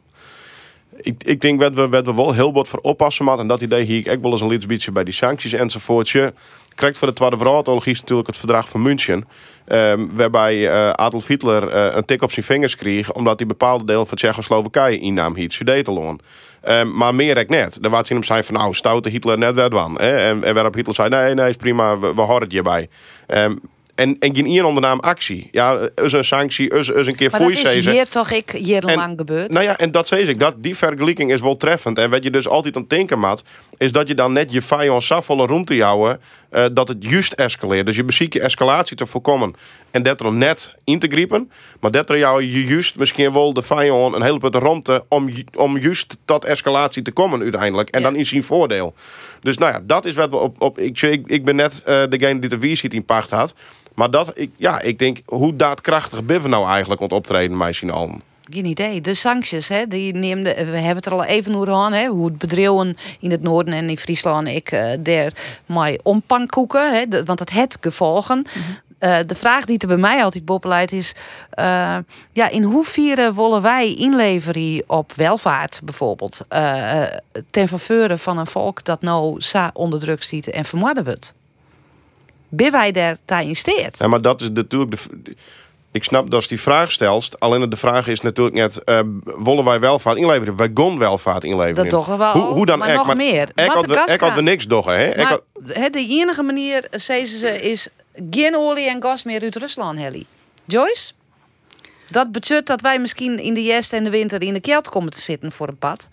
Ik, ik denk dat we, we wel heel wat voor oppassen moeten. En dat idee hier ik echt wel eens een liets beetje bij die sancties enzovoortje. Krijgt voor de Tweede Wereldoorlog is natuurlijk het verdrag van München. ehm, waarbij eh, Adolf Hitler eh, een tik op zijn vingers kreeg. omdat hij bepaalde delen van Tsjechoslowakije innam, hier Sudetenloon. Ehm maar meer ik net. Er was in hem zijn van nou, stoute Hitler net werd van. En, waarop Hitler zei: nee, nee, is prima, we, horen het hierbij. Ehm, en, en geen één ondernaam actie. Ja, is een sanctie, is, is een keer Maar dat is hier toch ik jarenlang gebeurd. Nou ja, en dat zei ik. Dat, die vergelijking is wel treffend. En wat je dus altijd aan het denken maat, is dat je dan net je vijand zo volle rond te houden, eh, dat het juist escaleert. Dus je beziekt je escalatie te voorkomen. En dat er net in te griepen. Maar dat er jou je juist misschien wel de vijand een hele punt rondte om, om juist tot escalatie te komen uiteindelijk. En Ja. dan is zijn voordeel. Dus nou ja, dat is wat we op. op ik, ik, ik ben net eh, degene die de wierschiet in pacht had. Maar dat, ik, ja, ik denk, hoe daadkrachtig ben we nou eigenlijk het optreden, mij zien allen? geen idee. De sancties, hè, die neemde, we hebben het er al even over aan, hè, hoe het bedrijven in het noorden en in Friesland ik uh, daar mij ompankoeken, hè, de, want dat het gevolgen. Uh, de vraag die er bij mij altijd boppeleit is: uh, ja, in hoeverre willen wij inleveren op welvaart bijvoorbeeld? Uh, ten faveur van een volk dat nou sa onder druk ziet en vermoorden wordt? Ben wij daar in steed? Ja, maar dat is natuurlijk de ik snap dat je die vraag stelt. Alleen de vraag is natuurlijk net: uh, willen wij welvaart inleveren? Wij gaan welvaart inleveren. Dat toch wel. Hoe, hoe dan maar nog maar, meer. Ik had, had we niks doggen. Hè? Maar, had... De enige manier, zeggen ze, is geen olie en gas meer uit Rusland, Helly. Joyce? Dat betekent dat wij misschien in de jest en de winter in de kelt komen te zitten voor een pad.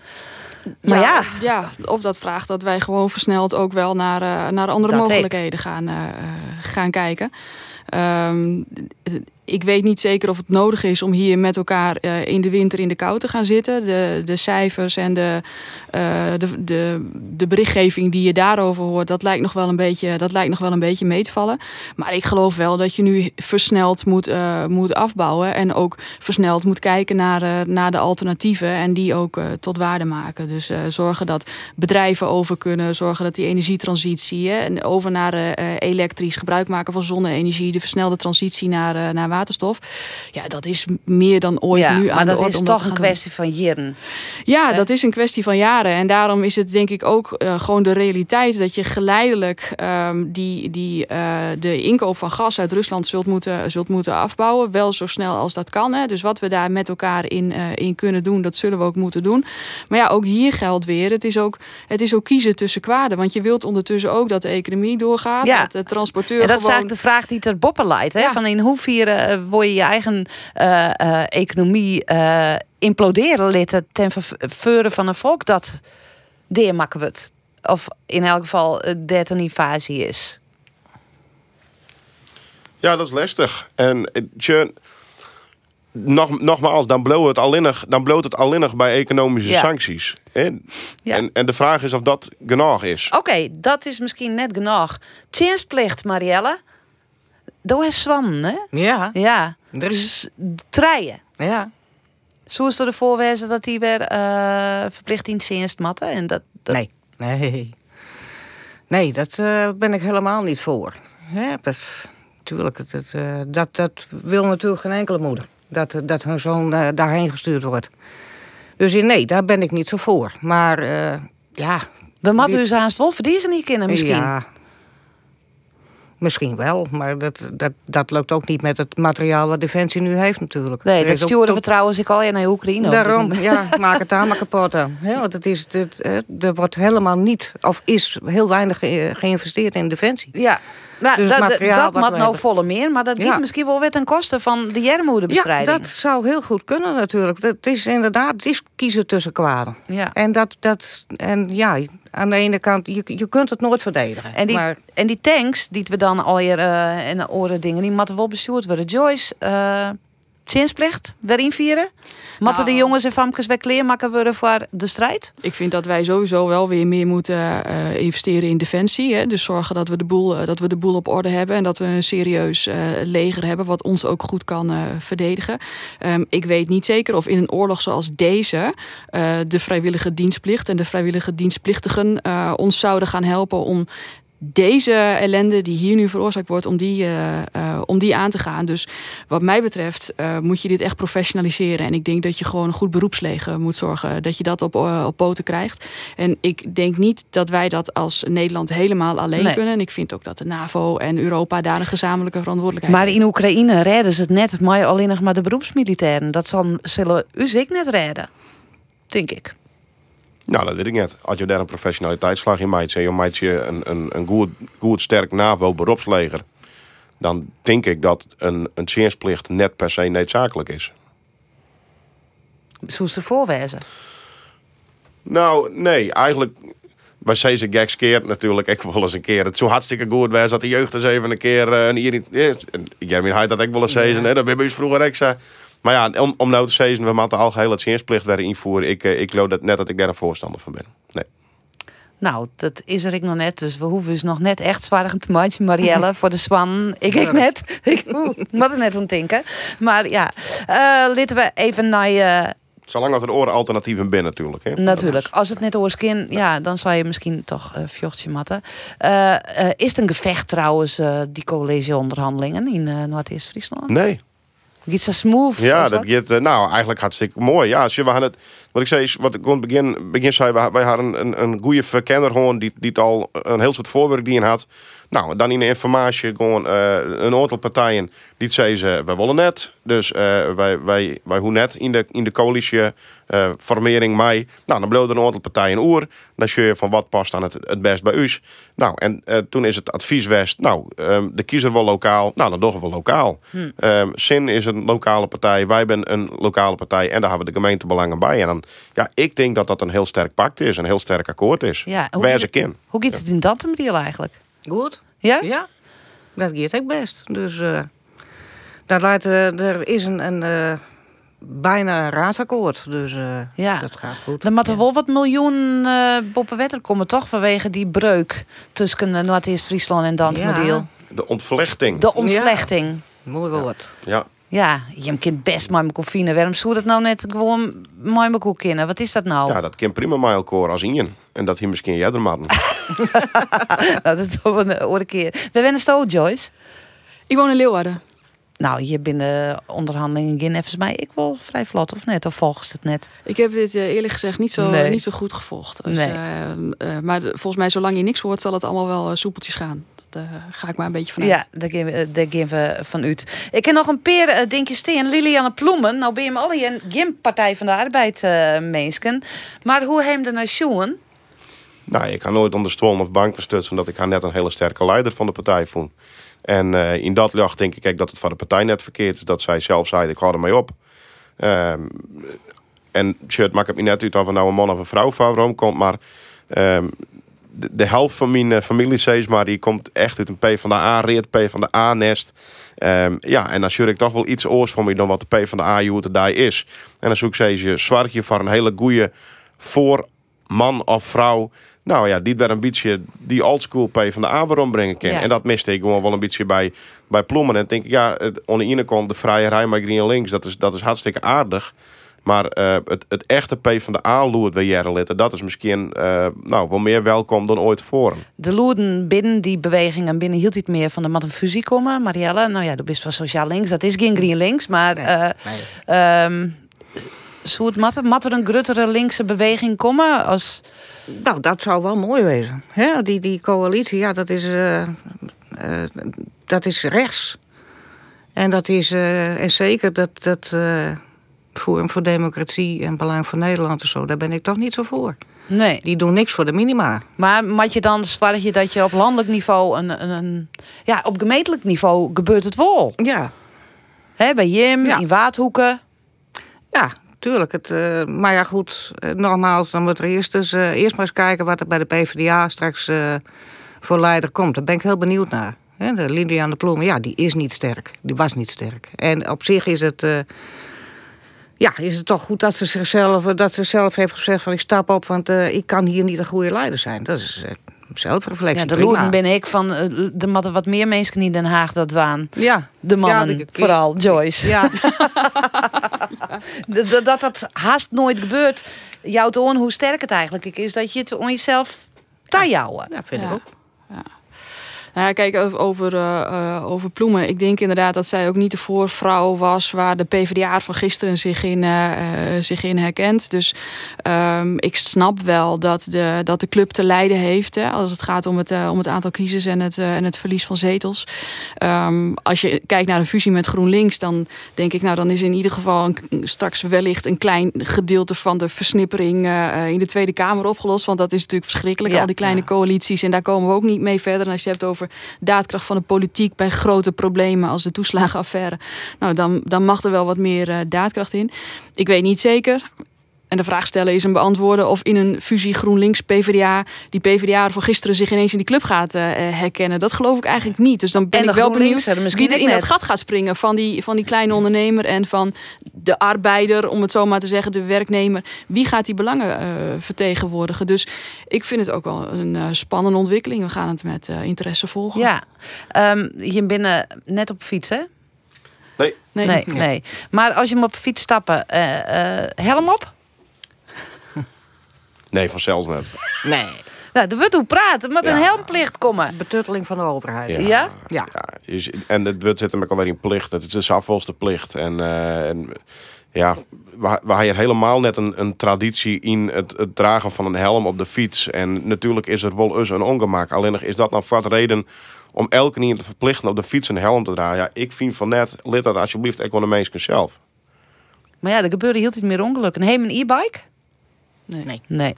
Maar ja, ja. of dat vraagt dat wij gewoon versneld ook wel naar, uh, naar andere mogelijkheden gaan, uh, gaan kijken. Um, ik weet niet zeker of het nodig is om hier met elkaar uh, in de winter in de kou te gaan zitten. De, de cijfers en de, uh, de, de, berichtgeving die je daarover hoort, dat lijkt nog wel een beetje, dat lijkt nog wel een beetje mee te vallen. Maar ik geloof wel dat je nu versneld moet, uh, moet afbouwen. En ook versneld moet kijken naar, naar de alternatieven en die ook tot waarde maken. Dus zorgen dat bedrijven over kunnen, zorgen dat die energietransitie hè, en over naar elektrisch gebruik maken van zonne-energie, de versnelde transitie naar, naar waterstof. Ja, dat is meer dan ooit ja, nu aan maar de dat orde. is toch een kwestie van jaren. Ja, dat is een kwestie van jaren. En daarom is het denk ik ook uh, gewoon de realiteit dat je geleidelijk um, die, die, uh, de inkoop van gas uit Rusland zult moeten, zult moeten afbouwen. Wel zo snel als dat kan. Hè. Dus wat we daar met elkaar in, uh, in kunnen doen, dat zullen we ook moeten doen. Maar ja, ook hier geldt weer. Het is ook, het is ook kiezen tussen kwaden. Want je wilt ondertussen ook dat de economie doorgaat. Ja. Dat de transporteur. En dat gewoon... is eigenlijk de vraag die ter boppen leidt. Hè? Ja. Van in hoeverre word je je eigen uh, uh, economie imploderen litten ten faveur van een volk dat deermakken wordt. Of in elk geval dat een invasie is. Ja, dat is lastig. En je, nog, nogmaals, dan bloot het alleen nog, dan bloot het alleen nog bij economische Ja. sancties. Ja. En, en de vraag is of dat genoeg is. Oké, dat is misschien net genoeg. Tjensplicht, Marielle. Doe is zwan, hè? Ja, Ja. Drie. S- Treien. ja. Zo is er ervoor wezen dat die weer eh, verplicht in dienst matten. En dat, dat... Nee, nee. Nee, dat eh, ben ik helemaal niet voor. Hè, dat, tuurlijk, het, eh, dat, dat wil natuurlijk geen enkele moeder. Dat, dat hun zoon daarheen gestuurd wordt. Dus nee, daar ben ik niet zo voor. Maar ja... We matten die- u haast wel verdienen niet kennen misschien. Ja, misschien wel, maar dat, dat, dat lukt ook niet met het materiaal wat Defensie nu heeft natuurlijk. Nee, dat sturen we trouwens ik al ja naar Oekraïne. Daarom, ja, <laughs> maak het daar maar kapot aan. Want het is, het, er wordt helemaal niet, of is heel weinig ge- geïnvesteerd in defensie. Ja, nou, Dus dat, dat, nou volle meer, maar dat Ja. gaat misschien wel weer ten koste van de Ja, jermoederbestrijding. dat zou heel goed kunnen natuurlijk. Het is inderdaad, het is kiezen tussen kwaden. Ja. En dat, dat, en ja, aan de ene kant, je, je kunt het nooit verdedigen. En die, maar en die tanks, die we dan al hier eh en oren dingen, die moeten wel bestuurd worden. Joyce, eh zinsplicht, weer invieren? Moeten Nou. de jongens en famkes weer kleermaker worden voor de strijd? Ik vind dat wij sowieso wel weer meer moeten eh, investeren in defensie. Hè? Dus zorgen dat we, de boel, eh, dat we de boel op orde hebben. En dat we een serieus eh, leger hebben. Wat ons ook goed kan verdedigen. Ehm, ik weet niet zeker of in een oorlog zoals deze. de vrijwillige dienstplicht en de vrijwillige dienstplichtigen ons zouden gaan helpen om deze ellende die hier nu veroorzaakt wordt, om die, eh, eh, om die aan te gaan. Dus wat mij betreft eh, moet je dit echt professionaliseren. En ik denk dat je gewoon een goed beroepsleger moet zorgen. Dat je dat op, op poten krijgt. En ik denk niet dat wij dat als Nederland helemaal alleen Nee. kunnen. En ik vind ook dat de NAVO en Europa daar een gezamenlijke verantwoordelijkheid Maar in Oekraïne redden ze het net, maar alleen nog maar de beroepsmilitairen. Dat zal, zullen u zich net redden, denk ik. Nou, dat weet ik net. Als je daar een professionaliteitsslag in maakt, je maakt je een, een, een goed, goed sterk NAVO-beroepsleger, dan denk ik dat een, een net per se noodzakelijk is. Zo is ervoor wezen. Nou, nee, eigenlijk. Bij deze geks keer natuurlijk. Ik wil eens een keer. Het zo hartstikke goed was dat de jeugd eens even een keer. eh, een irrit- eh, hij dat ik wel eens zeggen. hè, Dat hebben we vroeger ook zei. Maar ja, om, om nou te zeggen, we moeten al geheel het dienstplicht werden invoeren. Ik, eh, ik geloof dat net dat ik daar een voorstander van ben. Nee. Nou, dat is er ik nog net, dus we hoeven dus nog net echt zwaar te maken, Marielle, voor de Swan. Ik ik net. <laughs> Ik moet er net aan denken. Maar ja, uh, laten we even naar... Uh, Zolang dat er oren alternatieven binnen natuurlijk. Hè? Natuurlijk. Als het net oorskin, ja, dan zou je misschien toch uh, fjochtje matten. Uh, is het een gevecht trouwens, die collegeonderhandelingen in Noord-Eerst-Friesland? Nee. Gaat zo smooth? Ja, dat gaat nou eigenlijk hartstikke mooi. Ja, als je, we het, wat ik zei is, wat ik gewoon begin, begin zei, wij hadden een, een goede verkenner gewoon die, die het al een heel soort voorwerk die in had. Nou, dan in de informatie gewoon uh, een aantal partijen die zeiden ze, wij willen net. Dus uh, wij, wij, wij hoe net in de, in de coalitie uh, formering mei. Nou, dan bleef er een aantal partijen oer. Dan zie je van wat past aan het, het best bij u. Nou, en toen is het advies west, nou, um, de kiezer wel lokaal. Nou, dan doen we lokaal. Hm. Um, Zin is een lokale partij, wij zijn een lokale partij en daar hebben we de gemeentebelangen bij. En dan, ja, ik denk dat dat een heel sterk pact is, een heel sterk akkoord is. Ja, hoe, Waar ze Hoe gaat het in dat manier eigenlijk? Goed. Ja? Ja. Dat gaat ook best. Dus uh, dat laat, uh, er is een, een uh, bijna raadsakkoord. Dus ja. dat gaat goed. Dan moeten wel wat miljoen uh, boppenwetter komen, toch? Vanwege die breuk tussen Noord-Eerst-Friesland en Dantmodel. Ja. De ontvlechting. De ontvlechting. Ja. Mooi woord. Ja. Ja, je kind best maar koffie. Waarom zou dat nou net gewoon maar mijn kennen? Wat is dat nou? Ja, dat kan prima maar elkaar als in. En dat hier misschien jij er <laughs> nou, dat is toch een andere keer. We zijn sto, Joyce. Ik woon in Leeuwarden. Nou, hier binnen onderhandelingen ging even mij ik wel vrij vlot of net? Of volgens het net? Ik heb dit eh, eerlijk gezegd niet zo, niet zo goed gevolgd. Dus, nee. Uh, uh, maar volgens mij, zolang je niks hoort, zal het allemaal wel soepeltjes gaan. Daar ga ik maar een beetje vanuit. Ja, daar geven we van uit. Ik heb nog een peer uh, je steen. Liliane Ploemen. Nou ben je al een Gym-partij van de Arbeid, uh, Maar hoe heem de naar Sjoen? Nou, ik ga nooit onder stoel of banken stutsen, omdat ik haar net een hele sterke leider van de partij vond. En uh, in dat licht denk ik dat het van de partij net verkeerd is. Dat zij zelf zei, ik ga ermee op. Um, en shirt maakt het me net uit of er nou een man of een vrouw van komt. Maar um, de, de, helft van mijn familie, zeg maar, die komt echt uit een P van de A-rit, P van de A-nest. Um, ja, en dan zul ik toch wel iets oors van me dan wat de P van de daar is. En dan zoek ze je zwartje voor een hele goede voor man of vrouw nou ja, die daar een beetje die oldschool P van de A waarom brengen kan. En dat miste ik gewoon wel een beetje bij, bij Plommen. En denk ik, ja, aan de ene kant de vrije rij maar green links, dat is, dat is hartstikke aardig. Maar uh, het, het echte P van de A loert bij Jerrelitten, dat is misschien uh, nou, wel meer welkom dan ooit tevoren. De loerden binnen die beweging en binnen hield het meer van de mat fusie komen. Marielle, nou ja, du bent van sociaal links, dat is geen green links, maar... Nee, uh, nee. Um, zou het mat, er een gruttere linkse beweging komen als... Nou, dat zou wel mooi wezen. Hè? Die, die coalitie, ja, dat is, uh, uh, dat is rechts. En dat is uh, en zeker dat, dat Forum voor Democratie en Belang voor Nederland en zo, daar ben ik toch niet zo voor. Nee. Die doen niks voor de minima. Maar moet je dan zwaar je dat je op landelijk niveau een, een, een, ja, op gemeentelijk niveau gebeurt het wel? Ja. Hè, bij Jim, in Waadhoeken. Ja, tuurlijk. Het, uh, maar ja, goed, uh, nogmaals, dan moet er eerst, dus, uh, eerst maar eens kijken wat er bij de PvdA straks voor leider komt. Daar ben ik heel benieuwd naar. He, de Liliane Ploemen, ja, die is niet sterk. Die was niet sterk. En op zich is het, ja, is het toch goed dat ze zichzelf, dat ze zelf heeft gezegd van ik stap op, want ik kan hier niet een goede leider zijn. Dat is zelfreflectie. Ja, de loeren ben ik van de er wat meer mensen in Den Haag dat waan. Ja. De mannen, vooral Joyce. Ja. <laughs> dat, dat dat haast nooit gebeurt. Jouw toon hoe sterk het eigenlijk is dat je het om jezelf jouwen. Ja, vind ik ook. Ja. Nou ja, kijk, over, uh, over Ploemen. Ik denk inderdaad dat zij ook niet de voorvrouw was waar de PvdA van gisteren zich in, uh, zich in herkent. Dus um, ik snap wel dat de, dat de club te lijden heeft hè, als het gaat om het, om het aantal kiezers en het, en het verlies van zetels. Um, als je kijkt naar de fusie met GroenLinks, dan denk ik, nou dan is in ieder geval een, straks wellicht een klein gedeelte van de versnippering in de Tweede Kamer opgelost. Want dat is natuurlijk verschrikkelijk, al die kleine coalities. En daar komen we ook niet mee verder. En als je hebt over daadkracht van de politiek bij grote problemen als de toeslagenaffaire. Nou, dan, dan mag er wel wat meer uh, daadkracht in. Ik weet niet zeker. En de vraag stellen is een beantwoorden of in een fusie GroenLinks-PVDA die PVDA van gisteren zich ineens in die club gaat uh, herkennen. Dat geloof ik eigenlijk niet. Dus dan ben ik wel benieuwd wie er in dat gat gaat springen van die, van die kleine ondernemer en van de arbeider, om het zo maar te zeggen, de werknemer. Wie gaat die belangen uh, vertegenwoordigen? Dus ik vind het ook wel een uh, spannende ontwikkeling. We gaan het met interesse volgen. Ja, um, je binnen net op fiets, hè? Nee. Nee, nee. nee. Maar als je hem op fiets stappen, helm op? Nee, vanzelfs net. Nee. Nou, er wordt hoe praten, met een helmplicht komen. Betutteling van de overheid. Ja? Ja. ja. ja. en het wordt zitten met alweer in plicht. Het is afvalste plicht. En, uh, en ja, we, we hebben helemaal net een, een traditie in het, het, dragen van een helm op de fiets. En natuurlijk is er wel eens een ongemak. Alleen is dat nou wat reden om elke keer te verplichten op de fiets een helm te dragen. Ja, ik vind van net, lid dat alsjeblieft economisch zelf. Maar ja, er gebeurde heel iets meer ongelukken. Heem een e-bike? Nee. Nee. nee.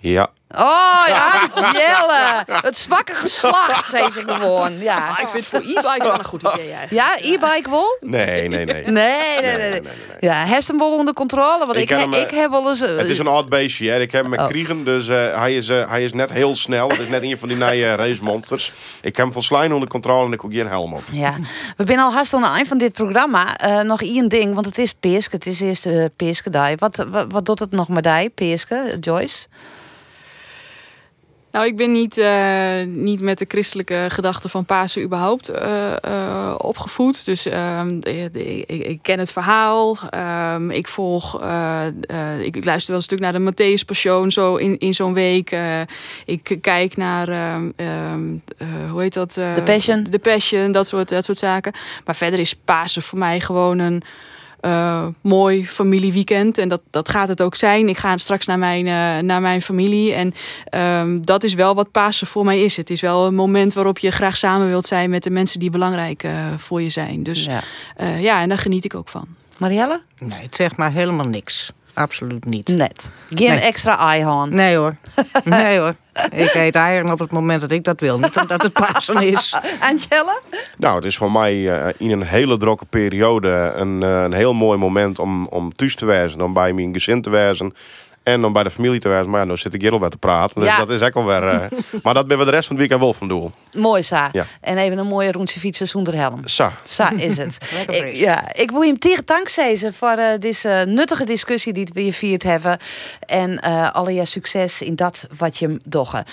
Ja. Oh ja, <laughs> Jelle. Het zwakke geslacht, zei ze gewoon. Ja. Maar ik vind voor e-bikes wel een goed idee eigenlijk. Ja, e-bike wel? Nee, nee, nee. Nee, nee, nee. nee, Ja, heeft hem wel onder controle? Want ik, ik, hem, ik heb wel eens... het is een oud beestje, hè. Ik heb hem oh. kriegen, dus uh, hij, is, uh, hij is net heel snel. Het is net een van die nieuwe race monsters. Ik heb hem volslijn onder controle en ik heb geen helm op. Ja, we zijn al haast aan het eind van dit programma. Uh, nog één ding, want het is Peerske. Het is eerst uh, Peerske Wat, wat, wat doet het nog met die, Peerske, Joyce? Nou, ik ben niet, uh, niet met de christelijke gedachten van Pasen überhaupt uh, uh, opgevoed. Dus ehm, ik, ik, ken het verhaal. Um, ik volg, ik, luister wel een stuk naar de Matthäus Passion zo in, in zo'n week. ik kijk naar, um, hoe heet dat? The Passion. The Passion, dat soort, dat soort zaken. Maar verder is Pasen voor mij gewoon een uh, mooi familieweekend. En dat, dat gaat het ook zijn. Ik ga straks naar mijn, uh, naar mijn familie. En um, dat is wel wat Pasen voor mij is. Het is wel een moment waarop je graag samen wilt zijn met de mensen die belangrijk uh, voor je zijn. Dus ja. ja, en daar geniet ik ook van. Marielle? Nee, het zegt maar helemaal niks. Absoluut niet. Net. Geen nee. extra eihan. Nee hoor. <laughs> Nee hoor. Ik eet eieren op het moment dat ik dat wil. Niet omdat het Pasen is. <laughs> Angela? Nou, het is voor mij uh, in een hele drokke periode een, uh, een heel mooi moment om, om thuis te wijzen. Om bij mijn gezin te wijzen. En om bij de familie te wijzen. Maar ja, nou zit ik hier al bij te praten. Dus ja. dat is ook alweer... Uh, <laughs> maar dat ben we de rest van het weekend wel van doel. Mooi, Sa. Ja. En even een mooie rondje fietsen zonder helm. Sa. Sa is het. <laughs> ik, ja, ik wil je hem tegen dank zeggen voor uh, deze nuttige discussie die we hier viert hebben. En uh, alle je succes in dat wat je doggen.